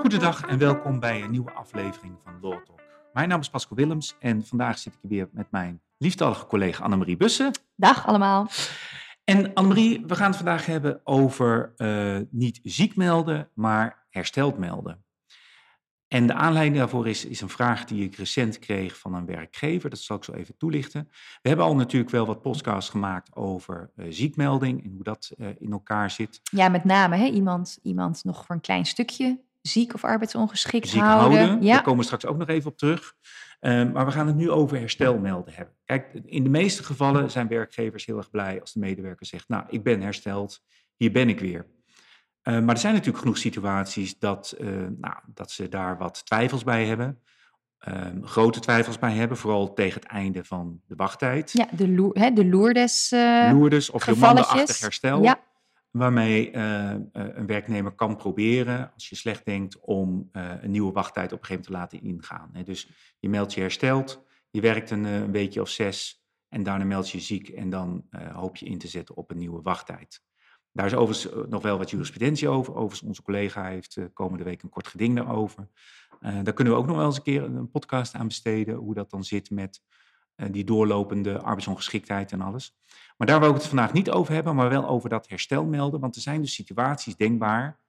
Goedendag en welkom bij een nieuwe aflevering van Law Talk. Mijn naam is Pascal Willems en vandaag zit ik hier weer met mijn lieftallige collega Annemarie Bussen. Dag allemaal. En Annemarie, we gaan het vandaag hebben over uh, niet ziek melden, maar hersteld melden. En de aanleiding daarvoor is, is een vraag die ik recent kreeg van een werkgever. Dat zal ik zo even toelichten. We hebben al natuurlijk wel wat podcasts gemaakt over uh, ziekmelding en hoe dat uh, in elkaar zit. Ja, met name hè, iemand, iemand nog voor een klein stukje ziek of arbeidsongeschikt ziek houden. houden. Ja. Daar komen we straks ook nog even op terug. Uh, maar we gaan het nu over herstelmelden hebben. Kijk, in de meeste gevallen zijn werkgevers heel erg blij als de medewerker zegt, nou, ik ben hersteld, hier ben ik weer. Uh, maar er zijn natuurlijk genoeg situaties dat, uh, nou, dat ze daar wat twijfels bij hebben. Um, grote twijfels bij hebben, vooral tegen het einde van de wachttijd. Ja, de, Loer, hè, de Lourdes uh, Lourdes of je mandenachtig herstel. Ja. Waarmee een werknemer kan proberen, als je slecht denkt, om een nieuwe wachttijd op een gegeven moment te laten ingaan. Hè. Dus je meldt je hersteld, je werkt een, een weekje of zes en daarna meld je ziek en dan hoop je in te zetten op een nieuwe wachttijd. Daar is overigens nog wel wat jurisprudentie over. Overigens, onze collega heeft uh, komende week een kort geding daarover. Uh, daar kunnen we ook nog wel eens een keer een podcast aan besteden, hoe dat dan zit met die doorlopende arbeidsongeschiktheid en alles. Maar daar wil ik het vandaag niet over hebben, maar wel over dat herstel melden. Want er zijn dus situaties denkbaar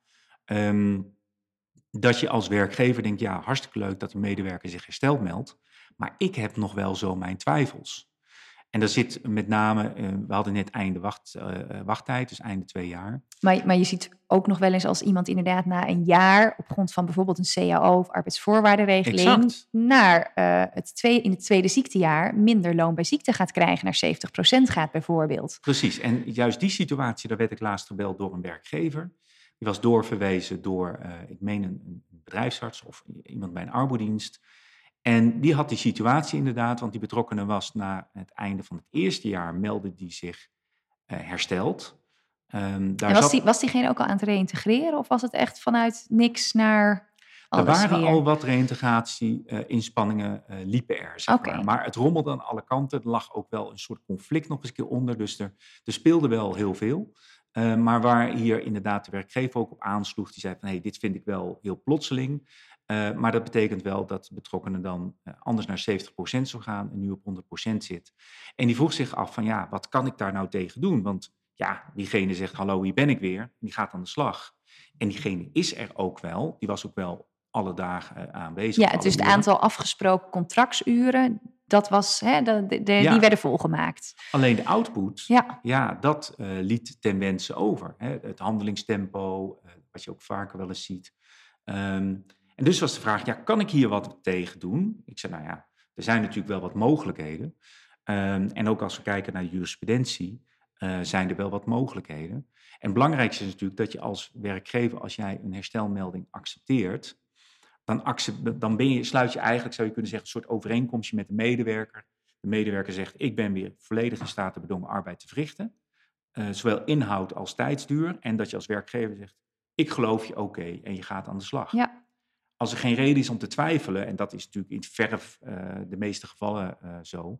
um, dat je als werkgever denkt, ja, hartstikke leuk dat een medewerker zich hersteld meldt, maar ik heb nog wel zo mijn twijfels. En daar zit met name, uh, we hadden net einde wacht, uh, wachttijd, dus einde twee jaar. Maar, maar je ziet ook nog wel eens als iemand inderdaad na een jaar op grond van bijvoorbeeld een CAO of arbeidsvoorwaardenregeling exact. naar uh, het twee, in het tweede ziektejaar minder loon bij ziekte gaat krijgen, naar 70% gaat bijvoorbeeld. Precies, en juist die situatie, daar werd ik laatst gebeld door een werkgever. Die was doorverwezen door, ik meen een, een bedrijfsarts of iemand bij een arbodienst. En die had die situatie inderdaad, want die betrokkenen was na het einde van het eerste jaar meldde die zich uh, hersteld. Um, daar en was, zat... die, was diegene ook al aan het reïntegreren of was het echt vanuit niks naar alles Er waren weer? al wat reïntegratie-inspanningen uh, uh, liepen er, zeg okay. maar. Maar het rommelde aan alle kanten. Er lag ook wel een soort conflict nog eens een keer onder. Dus er, er speelde wel heel veel. Uh, maar waar hier inderdaad de werkgever ook op aansloeg, die zei van hé, hey, dit vind ik wel heel plotseling. Uh, maar dat betekent wel dat de betrokkenen dan uh, anders naar 70% zou gaan en nu op 100% zit. En die vroeg zich af van ja, wat kan ik daar nou tegen doen? Want ja, diegene zegt hallo, hier ben ik weer. Die gaat aan de slag. En diegene is er ook wel. Die was ook wel alle dagen uh, aanwezig. Ja, dus het aantal afgesproken contractsuren, dat was, hè, de, de, de, Ja. die werden volgemaakt. Alleen de output, Ja. ja, dat uh, liet ten wense over. Hè? Het handelingstempo, uh, wat je ook vaker wel eens ziet. Um, en dus was de vraag, ja, kan ik hier wat tegen doen? Ik zei, nou ja, er zijn natuurlijk wel wat mogelijkheden. Um, en ook als we kijken naar de jurisprudentie, uh, zijn er wel wat mogelijkheden. En het belangrijkste is natuurlijk dat je als werkgever, als jij een herstelmelding accepteert, dan, dan je, sluit je eigenlijk, zou je kunnen zeggen, een soort overeenkomstje met de medewerker. De medewerker zegt, ik ben weer volledig in staat de bedongen arbeid te verrichten. Uh, zowel inhoud als tijdsduur. En dat je als werkgever zegt, ik geloof je oké en je gaat aan de slag. Ja. Als er geen reden is om te twijfelen, en dat is natuurlijk in verf uh, de meeste gevallen uh, zo,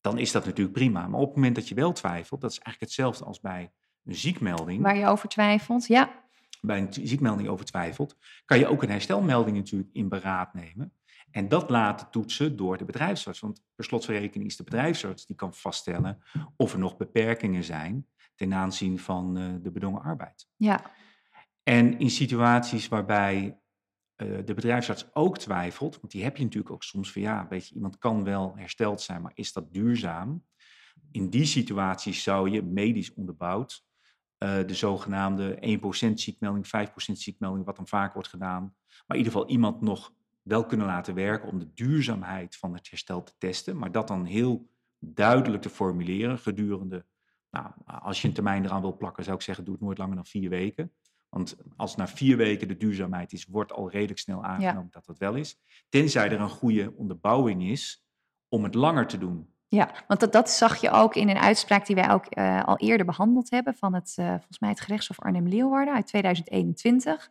dan is dat natuurlijk prima. Maar op het moment dat je wel twijfelt, dat is eigenlijk hetzelfde als bij een ziekmelding. Waar je over twijfelt, ja. Bij een ziekmelding over twijfelt, kan je ook een herstelmelding natuurlijk in beraad nemen. En dat laten toetsen door de bedrijfsarts. Want per rekening is de bedrijfsarts die kan vaststellen of er nog beperkingen zijn ten aanzien van uh, de bedongen arbeid. Ja. En in situaties waarbij uh, de bedrijfsarts ook twijfelt, want die heb je natuurlijk ook soms van ja, weet je, iemand kan wel hersteld zijn, maar is dat duurzaam? In die situaties zou je medisch onderbouwd uh, de zogenaamde 1% ziekmelding, 5% ziekmelding, wat dan vaak wordt gedaan, maar in ieder geval iemand nog wel kunnen laten werken om de duurzaamheid van het herstel te testen, maar dat dan heel duidelijk te formuleren gedurende, nou, als je een termijn eraan wil plakken, zou ik zeggen, doe het nooit langer dan vier weken. Want als na vier weken de duurzaamheid is, wordt al redelijk snel aangenomen ja. dat dat wel is. Tenzij er een goede onderbouwing is om het langer te doen. Ja, want dat, dat zag je ook in een uitspraak die wij ook uh, al eerder behandeld hebben van het, uh, volgens mij het gerechtshof Arnhem-Leeuwarden uit 2021.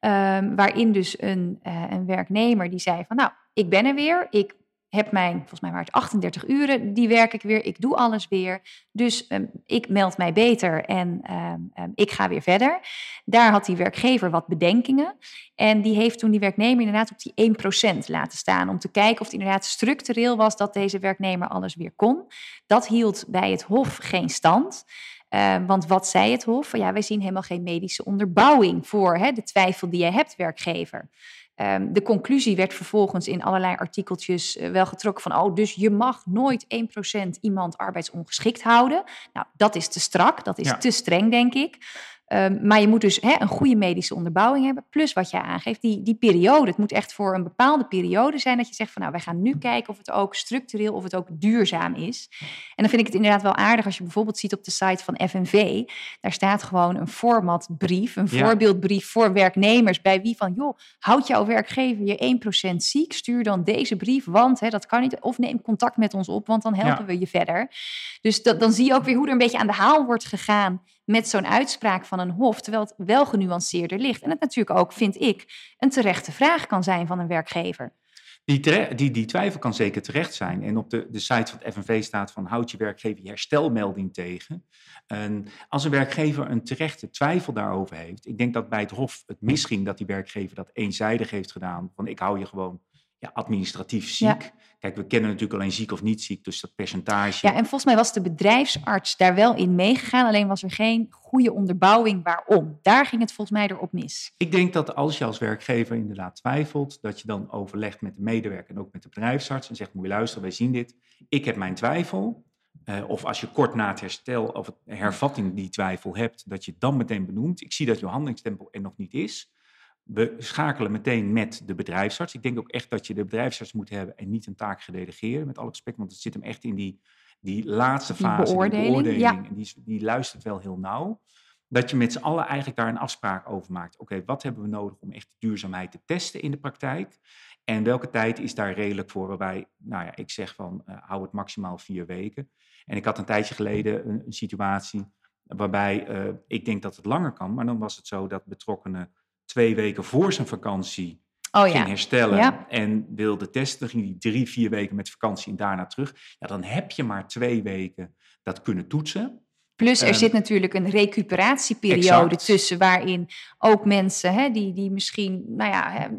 Um, waarin dus een, uh, een werknemer die zei van nou, ik ben er weer, ik heb mijn, volgens mij waren het 38 uren, die werk ik weer, ik doe alles weer. Dus ehm, ik meld mij beter en ehm, ehm, ik ga weer verder. Daar had die werkgever wat bedenkingen. En die heeft toen die werknemer inderdaad op die 1% laten staan. Om te kijken of het inderdaad structureel was dat deze werknemer alles weer kon. Dat hield bij het Hof geen stand. want wat zei het Hof? Ja, wij zien helemaal geen medische onderbouwing voor hè, de twijfel die jij hebt, werkgever. Ehm, de conclusie werd vervolgens in allerlei artikeltjes uh, wel getrokken van, oh, dus je mag nooit 1% iemand arbeidsongeschikt houden. Nou, dat is te strak, dat is te streng, denk ik. Ehm, maar je moet dus een goede medische onderbouwing hebben. Plus wat jij aangeeft, die, die periode. Het moet echt voor een bepaalde periode zijn dat je zegt van nou, wij gaan nu kijken of het ook structureel, of het ook duurzaam is. En dan vind ik het inderdaad wel aardig als je bijvoorbeeld ziet op de site van FNV. Daar staat gewoon een formatbrief, een voorbeeldbrief voor werknemers. Bij wie van joh, houd jouw werkgever je 1% ziek, stuur dan deze brief, want hè, dat kan niet. Of neem contact met ons op, want dan helpen we je verder. Dus dat, dan zie je ook weer hoe er een beetje aan de haal wordt gegaan met zo'n uitspraak van een hof, terwijl het wel genuanceerder ligt. En het natuurlijk ook, vind ik, een terechte vraag kan zijn van een werkgever. Die, die, die twijfel kan zeker terecht zijn. En op de, de site van het FNV staat van houd je werkgever je herstelmelding tegen. En als een werkgever een terechte twijfel daarover heeft, ik denk dat bij het Hof het misging dat die werkgever dat eenzijdig heeft gedaan. Van ik hou je gewoon ja, administratief ziek. Kijk, we kennen natuurlijk alleen ziek of niet ziek, dus dat percentage. Ja, en volgens mij was de bedrijfsarts daar wel in meegegaan, alleen was er geen goede onderbouwing waarom. Daar ging het volgens mij erop mis. Ik denk dat als je als werkgever inderdaad twijfelt, dat je dan overlegt met de medewerker en ook met de bedrijfsarts en zegt, moet je luisteren, wij zien dit. Ik heb mijn twijfel. Uh, of als je kort na het herstel of het hervatting die twijfel hebt, dat je dan meteen benoemt. Ik zie dat je handelingstempo er nog niet is. We schakelen meteen met de bedrijfsarts. Ik denk ook echt dat je de bedrijfsarts moet hebben en niet een taak gedelegeren, met alle respect, want het zit hem echt in die, die laatste fase, die beoordeling. Die beoordeling En die, die luistert wel heel nauw. Dat je met z'n allen eigenlijk daar een afspraak over maakt. Oké, wat hebben we nodig om echt duurzaamheid te testen in de praktijk? En welke tijd is daar redelijk voor? Waarbij, nou ja, ik zeg van, uh, hou het maximaal vier weken. En ik had een tijdje geleden een, een situatie waarbij uh, ik denk dat het langer kan. Maar dan was het zo dat betrokkenen twee weken voor zijn vakantie oh, ging herstellen en wilde testen. Ging hij drie, vier weken met vakantie en daarna terug. Ja, dan heb je maar twee weken dat kunnen toetsen. Plus er ehm, zit natuurlijk een recuperatieperiode tussen waarin ook mensen hè, die, die misschien, nou ja,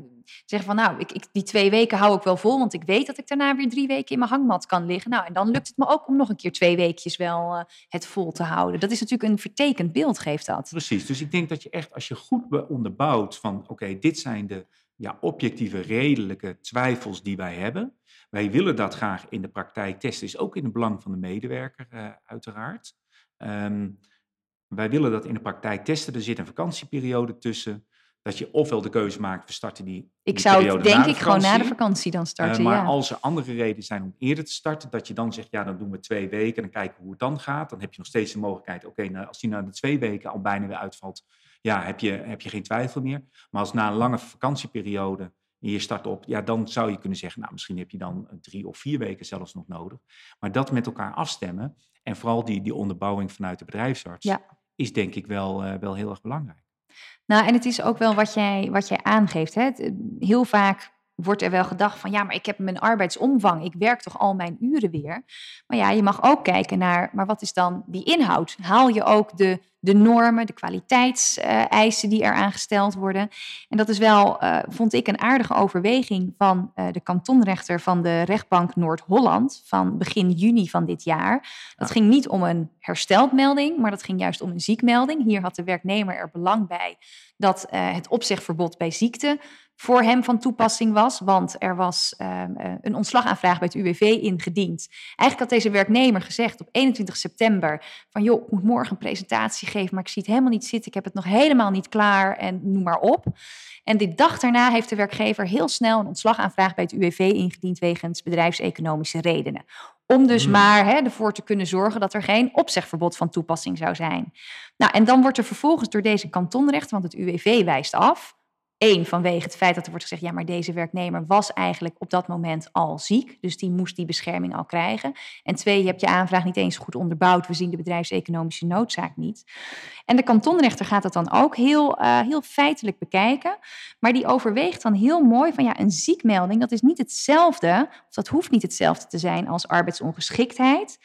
zeggen van nou, ik, ik, die twee weken hou ik wel vol, want ik weet dat ik daarna weer drie weken in mijn hangmat kan liggen. Nou, en dan lukt het me ook om nog een keer twee weekjes wel uh, het vol te houden. Dat is natuurlijk een vertekend beeld, geeft dat. Precies, dus ik denk dat je echt, als je goed onderbouwt van oké, dit zijn de ja, objectieve, redelijke twijfels die wij hebben. Wij willen dat graag in de praktijk testen, is ook in het belang van de medewerker uh, uiteraard. Um, wij willen dat in de praktijk testen. Er zit een vakantieperiode tussen dat je ofwel de keuze maakt, we starten die. Ik zou het denk ik gewoon na de vakantie dan starten. Uh, maar als er andere redenen zijn om eerder te starten, dat je dan zegt, ja, dan doen we twee weken en dan kijken we hoe het dan gaat. Dan heb je nog steeds de mogelijkheid, oké, nou, als die na de twee weken al bijna weer uitvalt, ja, heb je, heb je geen twijfel meer. Maar als na een lange vakantieperiode en je start op, ja, dan zou je kunnen zeggen, nou, misschien heb je dan drie of vier weken zelfs nog nodig. Maar dat met elkaar afstemmen en vooral die, die onderbouwing vanuit de bedrijfsarts, ja. is denk ik wel, uh, wel heel erg belangrijk. Nou, en het is ook wel wat jij, wat jij aangeeft. Hè? Heel vaak wordt er wel gedacht van ja, maar ik heb mijn arbeidsomvang, ik werk toch al mijn uren weer. Maar ja, je mag ook kijken naar, maar wat is dan die inhoud? Haal je ook de de normen, de kwaliteitseisen die eraan gesteld worden. En dat is wel, uh, vond ik, een aardige overweging van uh, de kantonrechter van de rechtbank Noord-Holland van begin juni van dit jaar. Dat ging niet om een herstelmelding, maar dat ging juist om een ziekmelding. Hier had de werknemer er belang bij dat uh, het opzegverbod bij ziekte voor hem van toepassing was, want er was uh, een ontslagaanvraag bij het UWV ingediend. Eigenlijk had deze werknemer gezegd op 21 september van joh, ik moet morgen een presentatie geven, maar ik zie het helemaal niet zitten, ik heb het nog helemaal niet klaar en noem maar op. En de dag daarna heeft de werkgever heel snel een ontslagaanvraag bij het UWV ingediend wegens bedrijfseconomische redenen. Om dus hmm. maar hè, ervoor te kunnen zorgen dat er geen opzegverbod van toepassing zou zijn. Nou, en dan wordt er vervolgens door deze kantonrechter, want het UWV wijst af, Eén, vanwege het feit dat er wordt gezegd, ja, maar deze werknemer was eigenlijk op dat moment al ziek. Dus die moest die bescherming al krijgen. En twee, je hebt je aanvraag niet eens goed onderbouwd. We zien de bedrijfseconomische noodzaak niet. En de kantonrechter gaat dat dan ook heel, uh, heel feitelijk bekijken. Maar die overweegt dan heel mooi van, ja, een ziekmelding, dat is niet hetzelfde, of dat hoeft niet hetzelfde te zijn als arbeidsongeschiktheid.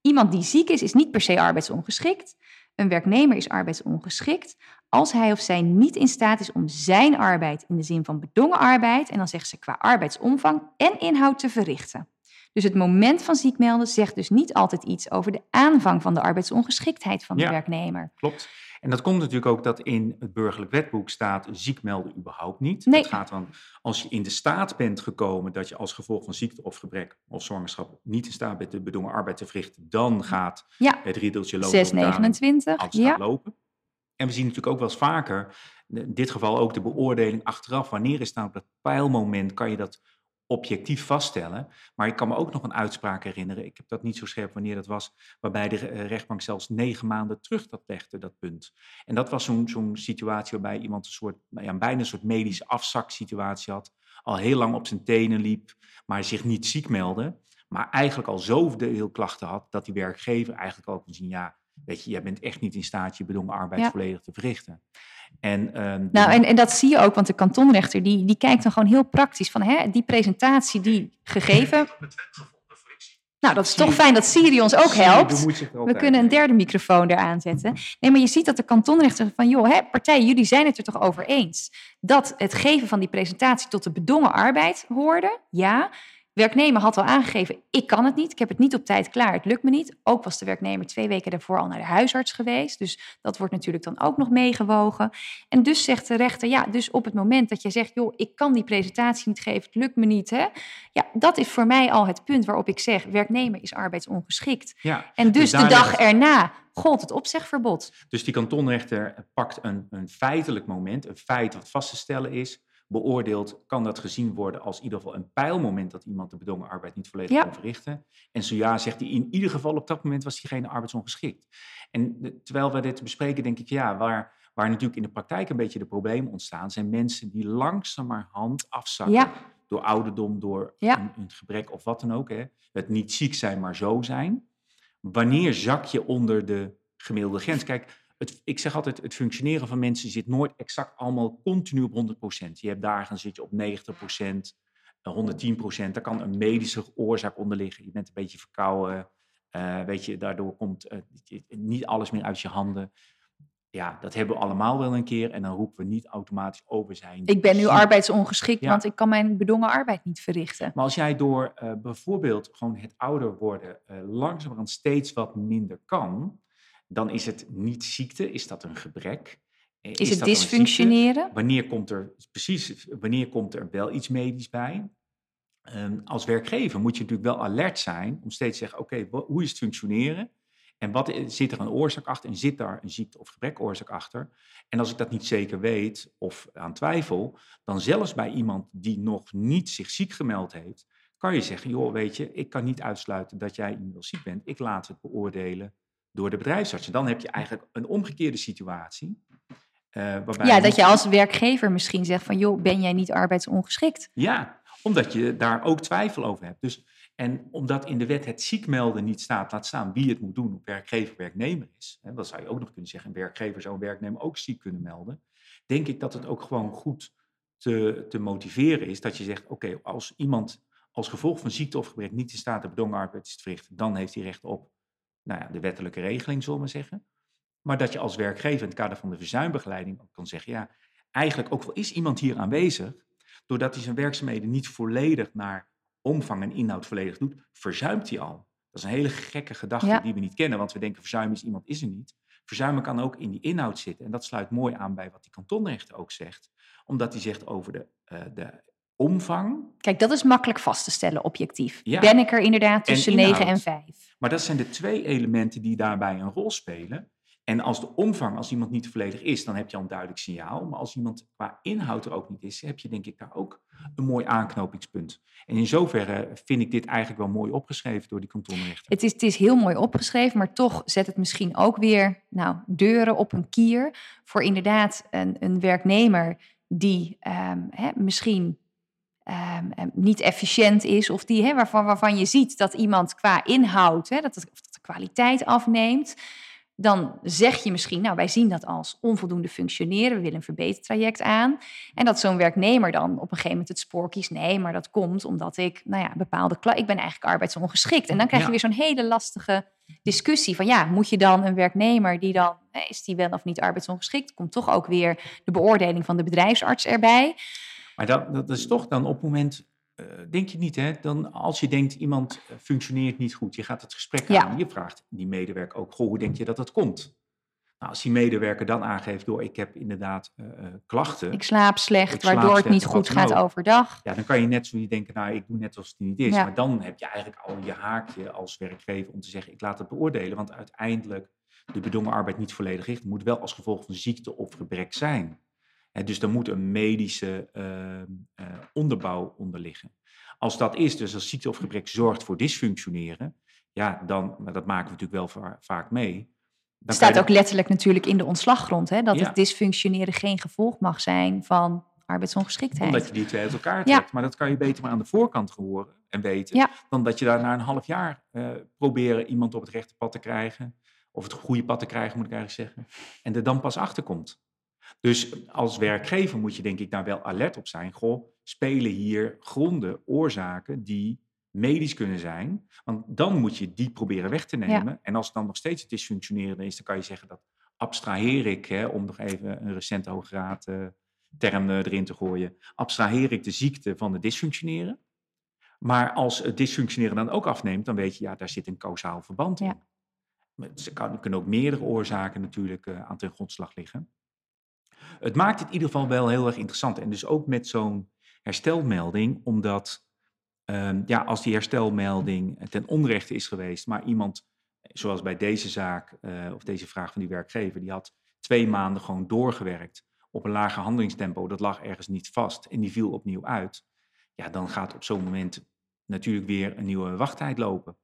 Iemand die ziek is, is niet per se arbeidsongeschikt. Een werknemer is arbeidsongeschikt als hij of zij niet in staat is om zijn arbeid in de zin van bedongen arbeid, en dan zeggen ze qua arbeidsomvang en inhoud te verrichten. Dus het moment van ziekmelden zegt dus niet altijd iets over de aanvang van de arbeidsongeschiktheid van de ja, werknemer. Klopt. En dat komt natuurlijk ook dat in het burgerlijk wetboek staat ziekmelden überhaupt niet. Nee. Het gaat dan als je in de staat bent gekomen dat je als gevolg van ziekte of gebrek of zwangerschap niet in staat bent de bedongen arbeid te verrichten, dan gaat ja. het riedeltje lopen. 629. Ja. lopen. En we zien natuurlijk ook wel eens vaker, in dit geval ook de beoordeling achteraf, wanneer is nou op dat pijlmoment, kan je dat objectief vaststellen. Maar ik kan me ook nog een uitspraak herinneren, ik heb dat niet zo scherp wanneer dat was, waarbij de eh, rechtbank zelfs negen maanden terug dat legde, dat punt. En dat was zo'n zo'n situatie waarbij iemand een soort, ja, bijna een soort medische afzaksituatie had, al heel lang op zijn tenen liep, maar zich niet ziek meldde, maar eigenlijk al zoveel klachten had, dat die werkgever eigenlijk al kon zien, ja, Weet je, jij bent echt niet in staat je bedongen arbeid volledig te verrichten. En, um, nou, en, en dat zie je ook, want de kantonrechter die, die kijkt dan gewoon heel praktisch van hè, die presentatie die gegeven. Nou, dat is toch fijn dat Siri ons ook helpt. We kunnen een derde microfoon eraan zetten. Nee, maar je ziet dat de kantonrechter van, joh, hè, partijen, jullie zijn het er toch over eens dat het geven van die presentatie tot de bedongen arbeid hoorde? Ja. Werknemer had al aangegeven, ik kan het niet, ik heb het niet op tijd klaar, het lukt me niet. Ook was de werknemer twee weken daarvoor al naar de huisarts geweest. Dus dat wordt natuurlijk dan ook nog meegewogen. En dus zegt de rechter, ja, dus op het moment dat je zegt, joh, ik kan die presentatie niet geven, het lukt me niet. Hè? Ja, dat is voor mij al het punt waarop ik zeg, werknemer is arbeidsongeschikt. Ja, en dus, dus de dag erna gold het opzegverbod. Dus die kantonrechter pakt een, een feitelijk moment, een feit wat vast te stellen is beoordeeld, kan dat gezien worden als in ieder geval een pijlmoment dat iemand de bedongen arbeid niet volledig kan verrichten. En zo ja, zegt hij, in ieder geval op dat moment was diegene arbeidsongeschikt. En terwijl we dit bespreken, denk ik, ja, waar, waar natuurlijk in de praktijk een beetje de problemen ontstaan, zijn mensen die langzamerhand afzakken. Door ouderdom, door een, een, gebrek of wat dan ook. Hè. Het niet ziek zijn, maar zo zijn. Wanneer zak je onder de gemiddelde grens? Kijk, het, ik zeg altijd, het functioneren van mensen zit nooit exact allemaal continu op 100%. Je hebt dagen, zit je op 90%, 110%. Daar kan een medische oorzaak onder liggen. Je bent een beetje verkouden. Uh, weet je, daardoor komt uh, niet alles meer uit je handen. Ja, dat hebben we allemaal wel een keer. En dan roepen we niet automatisch over zijn. Ik ben nu arbeidsongeschikt, want ik kan mijn bedongen arbeid niet verrichten. Maar als jij door uh, bijvoorbeeld gewoon het ouder worden langzamerhand steeds wat minder kan dan is het niet ziekte, is dat een gebrek. Eh, is, het dysfunctioneren? Wanneer komt er, precies, wanneer komt er wel iets medisch bij? Um, als werkgever moet je natuurlijk wel alert zijn om steeds te zeggen, oké, hoe is het functioneren? En wat zit er een oorzaak achter? En zit daar een ziekte- of gebrekoorzaak achter? En als ik dat niet zeker weet of aan twijfel, dan zelfs bij iemand die nog niet zich ziek gemeld heeft, kan je zeggen, joh, weet je, ik kan niet uitsluiten dat jij inmiddels ziek bent. Ik laat het beoordelen door de bedrijfsartsen. Dan heb je eigenlijk een omgekeerde situatie. Uh, waarbij ja, dat je als werkgever misschien zegt van joh, ben jij niet arbeidsongeschikt? Ja, omdat je daar ook twijfel over hebt. Dus, en omdat in de wet het ziekmelden niet staat, laat staan wie het moet doen, of werkgever werknemer is. Hè, dat zou je ook nog kunnen zeggen, een werkgever zou een werknemer ook ziek kunnen melden. Denk ik dat het ook gewoon goed te, te motiveren is dat je zegt, oké, als iemand als gevolg van ziekte of gebrek niet in staat de bedongen arbeid te verrichten, dan heeft hij recht op nou ja, de wettelijke regeling, zullen we zeggen. Maar dat je als werkgever in het kader van de verzuimbegeleiding ook kan zeggen, ja, eigenlijk ook wel is iemand hier aanwezig, doordat hij zijn werkzaamheden niet volledig naar omvang en inhoud volledig doet, verzuimt hij al. Dat is een hele gekke gedachte die we niet kennen, want we denken verzuim is iemand is er niet. Verzuimen kan ook in die inhoud zitten. En dat sluit mooi aan bij wat die kantonrechter ook zegt. Omdat hij zegt over de, uh, de omvang. Kijk, dat is makkelijk vast te stellen, objectief. Ben ik er inderdaad tussen 9 en 5? Maar dat zijn de twee elementen die daarbij een rol spelen. En als de omvang, als iemand niet volledig is, dan heb je al een duidelijk signaal. Maar als iemand qua inhoud er ook niet is, heb je denk ik daar ook een mooi aanknopingspunt. En in zoverre vind ik dit eigenlijk wel mooi opgeschreven door die kantonrechter. Het is, het is heel mooi opgeschreven, maar toch zet het misschien ook weer nou, deuren op een kier voor inderdaad een, een werknemer die ehm, hè, misschien ehm, ehm, niet efficiënt is, of die, hè, waarvan, waarvan je ziet dat iemand qua inhoud, hè, dat, het, dat de kwaliteit afneemt, dan zeg je misschien, nou wij zien dat als onvoldoende functioneren, we willen een verbetertraject aan. En dat zo'n werknemer dan op een gegeven moment het spoor kiest, nee, maar dat komt omdat ik, nou ja, bepaalde, ik ben eigenlijk arbeidsongeschikt. En dan krijg je weer zo'n hele lastige discussie van, ja, moet je dan een werknemer die dan, is die wel of niet arbeidsongeschikt, komt toch ook weer de beoordeling van de bedrijfsarts erbij. Maar dat, dat is toch dan op het moment uh, denk je niet, hè? Dan als je denkt iemand eh, functioneert niet goed, je gaat het gesprek aan, je vraagt die medewerker ook, goh, hoe denk je dat dat komt? Nou, als die medewerker dan aangeeft door ik heb inderdaad uh, klachten. Ik slaap slecht, waardoor het niet goed gaat overdag. Ja, dan kan je net zo niet denken, nou, ik doe net alsof het niet is. Maar dan heb je eigenlijk al je haakje als werkgever om te zeggen, ik laat het beoordelen. Want uiteindelijk de bedongen arbeid niet volledig. Het moet wel als gevolg van ziekte of gebrek zijn dus er moet een medische ehm, eh, onderbouw onder liggen. Als dat is, dus als ziekte of gebrek zorgt voor dysfunctioneren, ja, dan, maar dat maken we natuurlijk wel vaak mee. Het staat ook letterlijk natuurlijk in de ontslaggrond, hè, dat het dysfunctioneren geen gevolg mag zijn van arbeidsongeschiktheid. Omdat je die twee uit elkaar trekt. Maar dat kan je beter maar aan de voorkant horen en weten, dan dat je daar na een half jaar uh, proberen iemand op het rechte pad te krijgen, of het goede pad te krijgen, moet ik eigenlijk zeggen, en er dan pas achter komt. Dus als werkgever moet je denk ik daar wel alert op zijn. Goh, spelen hier gronden, oorzaken die medisch kunnen zijn. Want dan moet je die proberen weg te nemen. En als het dan nog steeds dysfunctionerende is, dan kan je zeggen dat abstraheer ik, hè, om nog even een recente hoograad uh, term uh, erin te gooien, abstraheer ik de ziekte van het dysfunctioneren. Maar als het dysfunctioneren dan ook afneemt, dan weet je, ja, daar zit een kausaal verband in. Ja. Ze kunnen ook meerdere oorzaken natuurlijk uh, aan ten grondslag liggen. Het maakt het in ieder geval wel heel erg interessant. En dus ook met zo'n herstelmelding, omdat ehm, ja, als die herstelmelding ten onrechte is geweest, maar iemand, zoals bij deze zaak uh, of deze vraag van die werkgever, die had twee maanden gewoon doorgewerkt op een lager handelingstempo, dat lag ergens niet vast en die viel opnieuw uit. Ja, dan gaat op zo'n moment natuurlijk weer een nieuwe wachttijd lopen.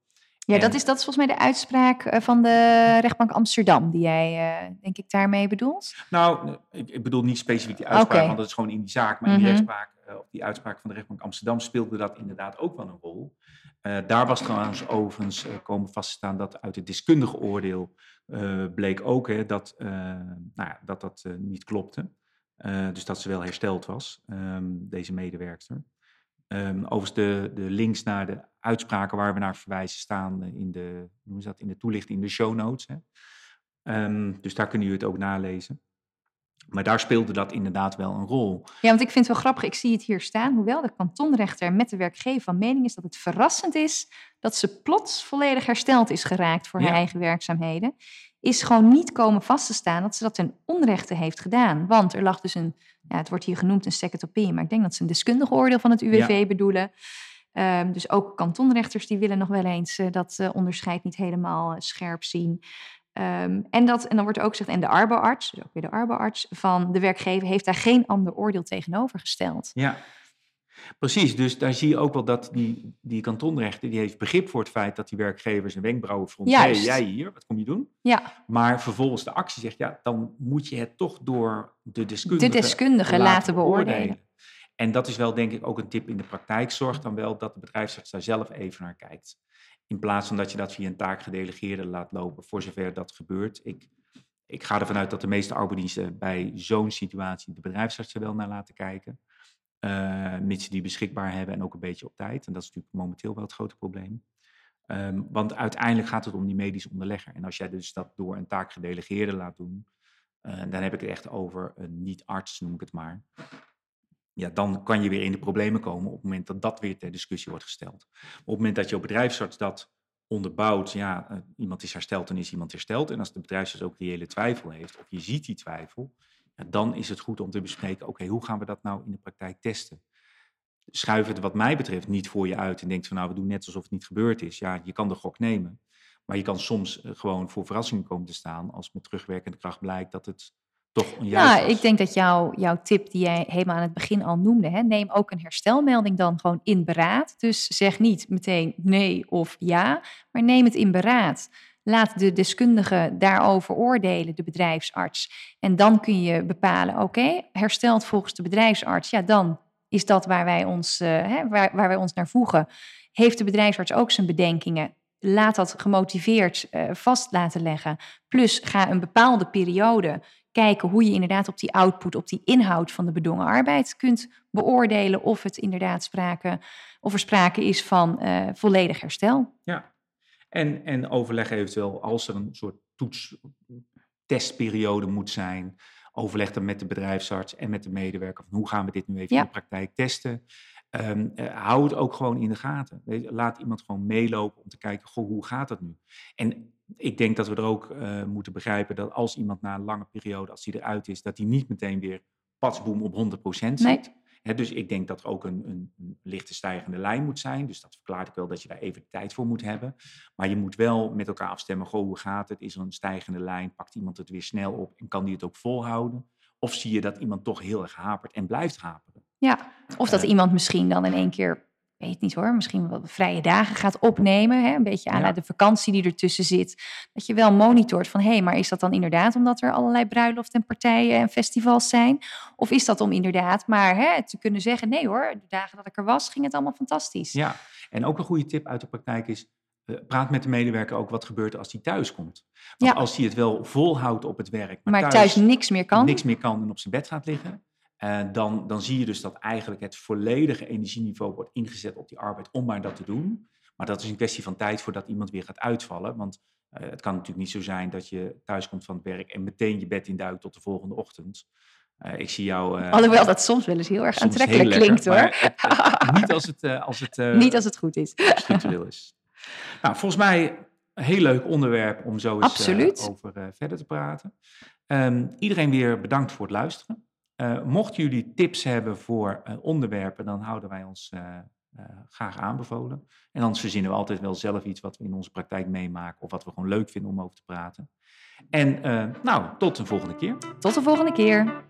Ja, dat, is, dat is volgens mij de uitspraak eh, van de rechtbank Amsterdam, die jij, uh, denk ik, daarmee bedoelt. Nou, ik, ik bedoel niet specifiek die uitspraak, want dat is gewoon in die zaak. Maar in die mhm. rechtspraak, uh, of die uitspraak van de rechtbank Amsterdam, speelde dat inderdaad ook wel een rol. daar was trouwens overigens komen vast te staan dat uit het deskundige oordeel bleek ook hè, dat, nou ja, dat dat niet klopte. dus dat ze wel hersteld was, um, deze medewerkster. Um, overigens de, de links naar de uitspraken waar we naar verwijzen staan in de, hoe is dat, in de toelichting, in de show notes. Hè? Um, dus daar kunnen jullie het ook nalezen. Maar daar speelde dat inderdaad wel een rol. Ja, want ik vind het wel grappig, ik zie het hier staan. Hoewel de kantonrechter met de werkgever van mening is dat het verrassend is dat ze plots volledig hersteld is geraakt voor haar eigen werkzaamheden, is gewoon niet komen vast te staan dat ze dat ten onrechte heeft gedaan. Want er lag dus een, ja, het wordt hier genoemd een opinion, maar ik denk dat ze een deskundig oordeel van het UWV bedoelen. Um, dus ook kantonrechters die willen nog wel eens uh, dat uh, onderscheid niet helemaal uh, scherp zien. Um, en, dat, en dan wordt ook gezegd, en de arboarts, dus ook weer de arboarts van de werkgever, heeft daar geen ander oordeel tegenover gesteld. Ja, Precies, dus daar zie je ook wel dat die, die kantonrechter, die heeft begrip voor het feit dat die werkgever zijn wenkbrauwen fronst. Hé, jij hier, wat kom je doen? Ja. Maar vervolgens de actie zegt, ja, dan moet je het toch door de deskundige, de deskundige laten, beoordelen. En dat is wel denk ik ook een tip in de praktijk. Zorg dan wel dat de bedrijfsarts daar zelf even naar kijkt. In plaats van dat je dat via een taakgedelegeerde laat lopen, voor zover dat gebeurt. Ik, ik ga ervan uit dat de meeste arbeidsdiensten bij zo'n situatie de bedrijfsarts er wel naar laten kijken. Uh, mits die beschikbaar hebben en ook een beetje op tijd. En dat is natuurlijk momenteel wel het grote probleem. Um, want uiteindelijk gaat het om die medische onderlegger. En als jij dus dat door een taakgedelegeerde laat doen, uh, dan heb ik het echt over een niet-arts, noem ik het maar. Ja, dan kan je weer in de problemen komen op het moment dat dat weer ter discussie wordt gesteld. Op het moment dat je op bedrijfsarts dat onderbouwt, ja, uh, iemand is hersteld en is iemand hersteld. En als de bedrijfsarts ook reële twijfel heeft, of je ziet die twijfel, dan is het goed om te bespreken, oké, hoe gaan we dat nou in de praktijk testen? Schuif het wat mij betreft niet voor je uit en denkt van nou, we doen net alsof het niet gebeurd is. Ja, je kan de gok nemen, maar je kan soms eh, gewoon voor verrassingen komen te staan als met terugwerkende kracht blijkt dat het toch onjuist ja, ik denk dat jouw jouw tip die jij helemaal aan het begin al noemde, hè, neem ook een herstelmelding dan gewoon in beraad. Dus zeg niet meteen nee of ja, maar neem het in beraad. Laat de deskundige daarover oordelen, de bedrijfsarts. En dan kun je bepalen, oké, herstelt volgens de bedrijfsarts, ja, dan is dat waar wij ons, hè, waar, waar wij ons naar voegen. Heeft de bedrijfsarts ook zijn bedenkingen? Laat dat gemotiveerd uh, vast laten leggen. Plus ga een bepaalde periode kijken hoe je inderdaad op die output, op die inhoud van de bedongen arbeid kunt beoordelen of het inderdaad sprake, of er sprake is van uh, volledig herstel. Ja, en, en overleg eventueel als er een soort toets, testperiode moet zijn. Overleg dan met de bedrijfsarts en met de medewerker. Van hoe gaan we dit nu even in de praktijk testen? Um, uh, hou het ook gewoon in de gaten. Laat iemand gewoon meelopen om te kijken, goh, hoe gaat dat nu? En ik denk dat we er ook uh, moeten begrijpen dat als iemand na een lange periode, als hij eruit is, dat hij niet meteen weer patsboom op 100% zit. Nee. He, dus ik denk dat er ook een, een, een, lichte stijgende lijn moet zijn. Dus dat verklaart ik wel dat je daar even tijd voor moet hebben. Maar je moet wel met elkaar afstemmen, goh, hoe gaat het? Is er een stijgende lijn? Pakt iemand het weer snel op en kan die het ook volhouden? Of zie je dat iemand toch heel erg hapert en blijft haperen? Ja, of dat uh, iemand misschien dan in één keer weet niet hoor, misschien wel vrije dagen gaat opnemen. Hè? Een beetje aan ja. de vakantie die ertussen zit. Dat je wel monitort van hé, hey, maar is dat dan inderdaad omdat er allerlei bruiloften en partijen en festivals zijn? Of is dat om inderdaad maar hè, te kunnen zeggen: nee hoor, de dagen dat ik er was, ging het allemaal fantastisch. Ja, en ook een goede tip uit de praktijk is. Uh, praat met de medewerker ook wat gebeurt als hij thuis komt. Want ja. als hij het wel volhoudt op het werk, maar, maar thuis, thuis niks meer kan. Niks meer kan en op zijn bed gaat liggen, uh, dan, dan zie je dus dat eigenlijk het volledige energieniveau wordt ingezet op die arbeid om maar dat te doen. Maar dat is een kwestie van tijd voordat iemand weer gaat uitvallen. Want uh, het kan natuurlijk niet zo zijn dat je thuis komt van het werk en meteen je bed induikt tot de volgende ochtend. Uh, ik zie jou. Alhoewel dat soms wel eens heel erg aantrekkelijk lekker, klinkt hoor. Het, niet als het, als het, niet als het goed is. structureel is. Nou, volgens mij een heel leuk onderwerp om zo eens over verder te praten. Um, iedereen weer bedankt voor het luisteren. Uh, mochten jullie tips hebben voor uh, onderwerpen, dan houden wij ons uh, graag aanbevolen. En anders verzinnen we altijd wel zelf iets wat we in onze praktijk meemaken of wat we gewoon leuk vinden om over te praten. En nou, tot de volgende keer. Tot de volgende keer.